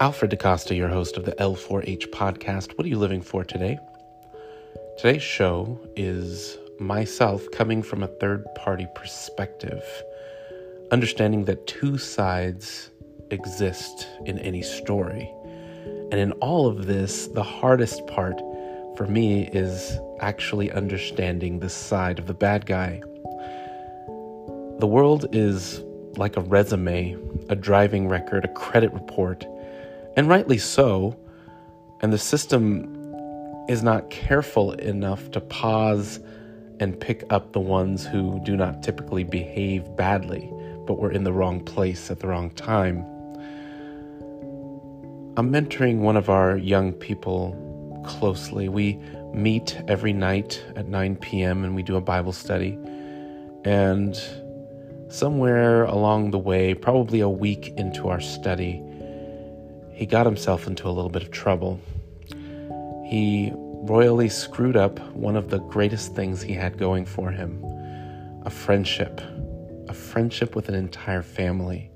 Alfred DaCosta, your host of the L4H podcast. What are you living for today? Today's show is myself coming from a third party perspective, understanding that two sides exist in any story. And in all of this, the hardest part for me is actually understanding the side of the bad guy. The world is like a resume, a driving record, a credit report, and rightly so. And the system is not careful enough to pause and pick up the ones who do not typically behave badly, but were in the wrong place at the wrong time. I'm mentoring one of our young people closely. We meet every night at 9 p.m. and we do a Bible study. And somewhere along the way, probably a week into our study, he got himself into a little bit of trouble. He royally screwed up one of the greatest things he had going for him a friendship, a friendship with an entire family.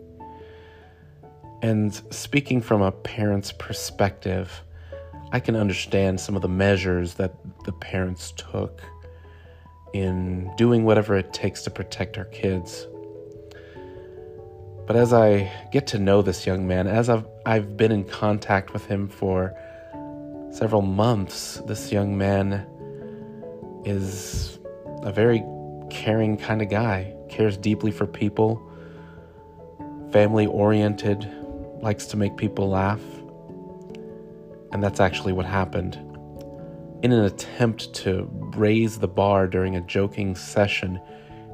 And speaking from a parent's perspective, I can understand some of the measures that the parents took in doing whatever it takes to protect our kids. But as I get to know this young man, as I've, I've been in contact with him for several months, this young man is a very caring kind of guy, cares deeply for people, family oriented, likes to make people laugh. And that's actually what happened. In an attempt to raise the bar during a joking session,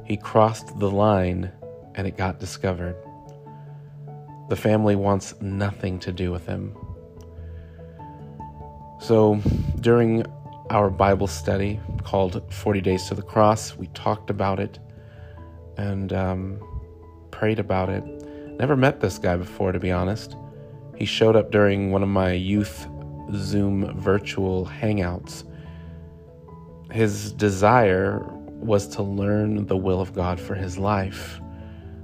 he crossed the line and it got discovered. The family wants nothing to do with him. So, during our Bible study called 40 Days to the Cross, we talked about it and um, prayed about it. Never met this guy before, to be honest. He showed up during one of my youth Zoom virtual hangouts. His desire was to learn the will of God for his life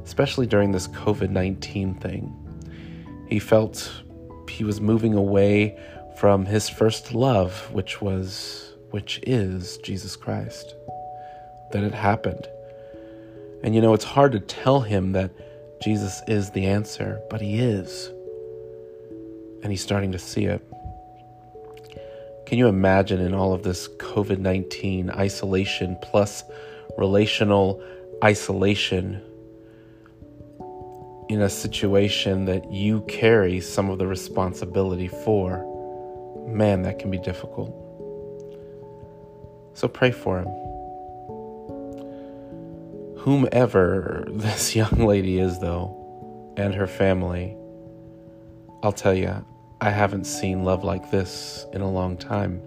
especially during this COVID 19 thing. He felt he was moving away from his first love, which was, which is Jesus Christ. That it happened. And you know, it's hard to tell him that Jesus is the answer, but he is. And he's starting to see it. Can you imagine in all of this COVID 19 isolation plus relational isolation in a situation that you carry some of the responsibility for, man, that can be difficult. So pray for him. Whomever this young lady is, though, and her family, I'll tell you, I haven't seen love like this in a long time.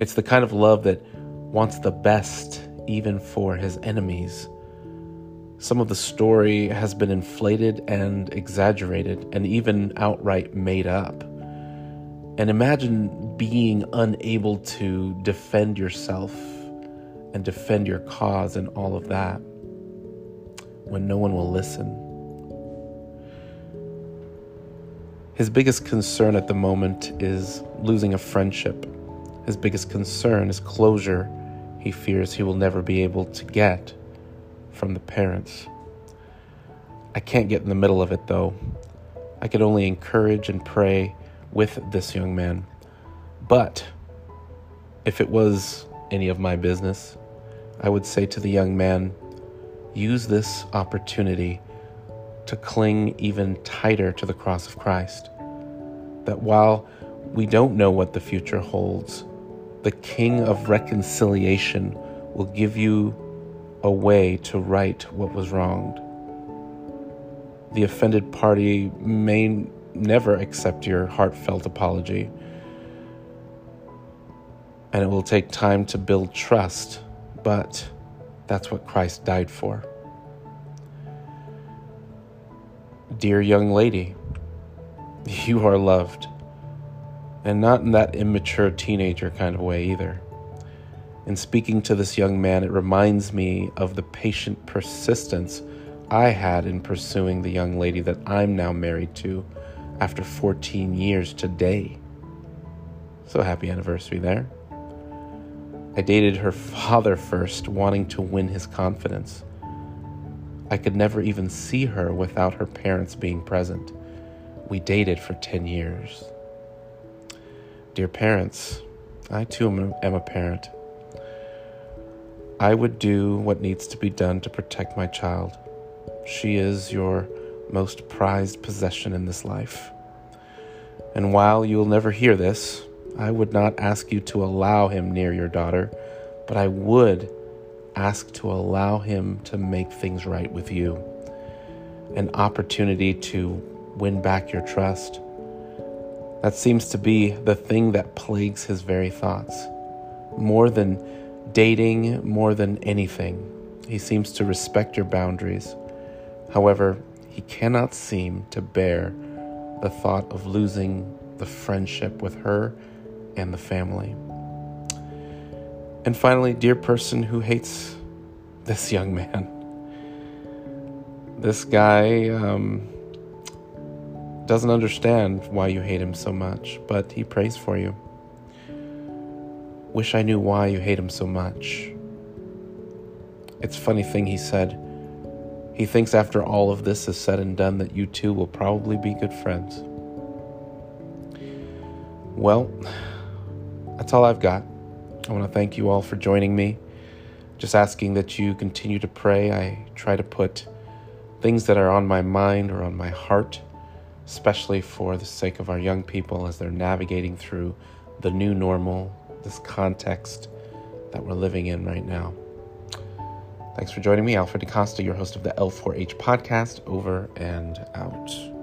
It's the kind of love that wants the best even for his enemies some of the story has been inflated and exaggerated and even outright made up. And imagine being unable to defend yourself and defend your cause and all of that when no one will listen. His biggest concern at the moment is losing a friendship. His biggest concern is closure he fears he will never be able to get from the parents. I can't get in the middle of it though. I could only encourage and pray with this young man. But if it was any of my business, I would say to the young man, use this opportunity to cling even tighter to the cross of Christ. That while we don't know what the future holds, the King of reconciliation will give you a way to right what was wronged. The offended party may never accept your heartfelt apology, and it will take time to build trust, but that's what Christ died for. Dear young lady, you are loved, and not in that immature teenager kind of way either. In speaking to this young man, it reminds me of the patient persistence I had in pursuing the young lady that I'm now married to after 14 years today. So happy anniversary there. I dated her father first, wanting to win his confidence. I could never even see her without her parents being present. We dated for 10 years. Dear parents, I too am a parent. I would do what needs to be done to protect my child. She is your most prized possession in this life. And while you'll never hear this, I would not ask you to allow him near your daughter, but I would ask to allow him to make things right with you. An opportunity to win back your trust. That seems to be the thing that plagues his very thoughts. More than dating, more than anything, he seems to respect your boundaries. However, he cannot seem to bear the thought of losing the friendship with her and the family. And finally, dear person who hates this young man, this guy um, doesn't understand why you hate him so much, but he prays for you. Wish I knew why you hate him so much. It's a funny thing he said. He thinks after all of this is said and done that you two will probably be good friends. Well, that's all I've got. I want to thank you all for joining me. Just asking that you continue to pray. I try to put things that are on my mind or on my heart, especially for the sake of our young people as they're navigating through the new normal, this context that we're living in right now. Thanks for joining me, Alfred DaCosta, your host of the L4H podcast. Over and out.